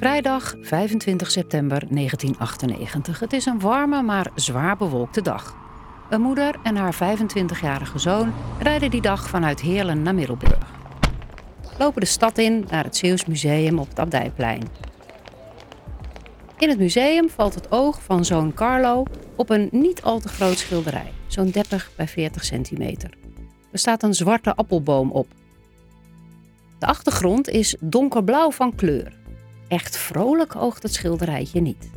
Vrijdag 25 september 1998. Het is een warme, maar zwaar bewolkte dag. Een moeder en haar 25-jarige zoon rijden die dag vanuit Heerlen naar Middelburg. Lopen de stad in naar het Zeeuws Museum op het Abdijplein. In het museum valt het oog van zoon Carlo op een niet al te groot schilderij, zo'n 30 bij 40 centimeter. Er staat een zwarte appelboom op. De achtergrond is donkerblauw van kleur. Echt vrolijk oogt het schilderijtje niet.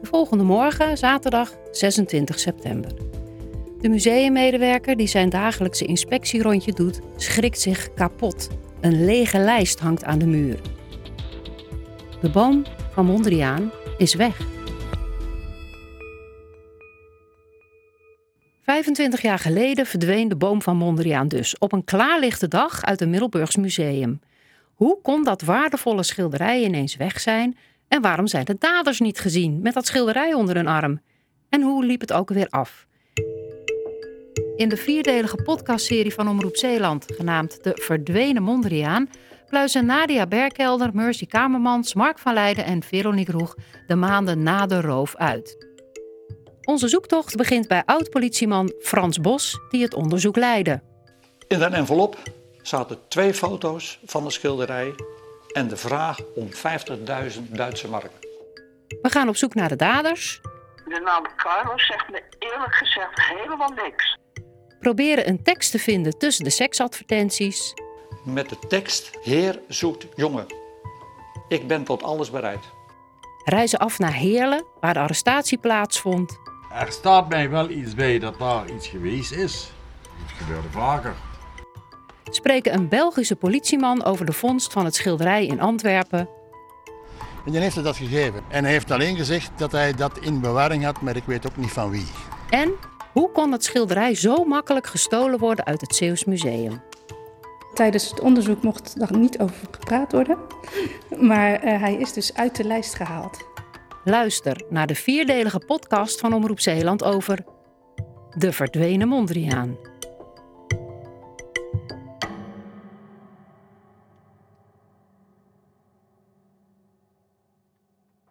De volgende morgen, zaterdag 26 september. De museummedewerker die zijn dagelijkse inspectierondje doet, schrikt zich kapot. Een lege lijst hangt aan de muur. De boom van Mondriaan is weg. 25 jaar geleden verdween de boom van Mondriaan dus op een klaarlichte dag uit een Middelburgs museum. Hoe kon dat waardevolle schilderij ineens weg zijn en waarom zijn de daders niet gezien met dat schilderij onder hun arm? En hoe liep het ook weer af? In de vierdelige podcastserie van Omroep Zeeland, genaamd De Verdwenen Mondriaan, pluizen Nadia Berkelder, Mercy Kamermans, Mark van Leiden en Veronique Roeg de maanden na de roof uit. Onze zoektocht begint bij oud-politieman Frans Bos, die het onderzoek leidde. In een envelop zaten twee foto's van de schilderij en de vraag om 50.000 Duitse mark. We gaan op zoek naar de daders. De naam Carlos zegt me eerlijk gezegd helemaal niks. Proberen een tekst te vinden tussen de seksadvertenties. Met de tekst Heer zoekt jongen. Ik ben tot alles bereid. Reizen af naar Heerlen, waar de arrestatie plaatsvond. Er staat mij wel iets bij dat daar iets geweest is. Het gebeurde vaker. Spreken een Belgische politieman over de vondst van het schilderij in Antwerpen. En die heeft hij dat gegeven. En hij heeft alleen gezegd dat hij dat in bewaring had, maar ik weet ook niet van wie. En hoe kon het schilderij zo makkelijk gestolen worden uit het Zeeuws Museum? Tijdens het onderzoek mocht er niet over gepraat worden. Maar uh, hij is dus uit de lijst gehaald. Luister naar de vierdelige podcast van Omroep Zeeland over de verdwenen Mondriaan.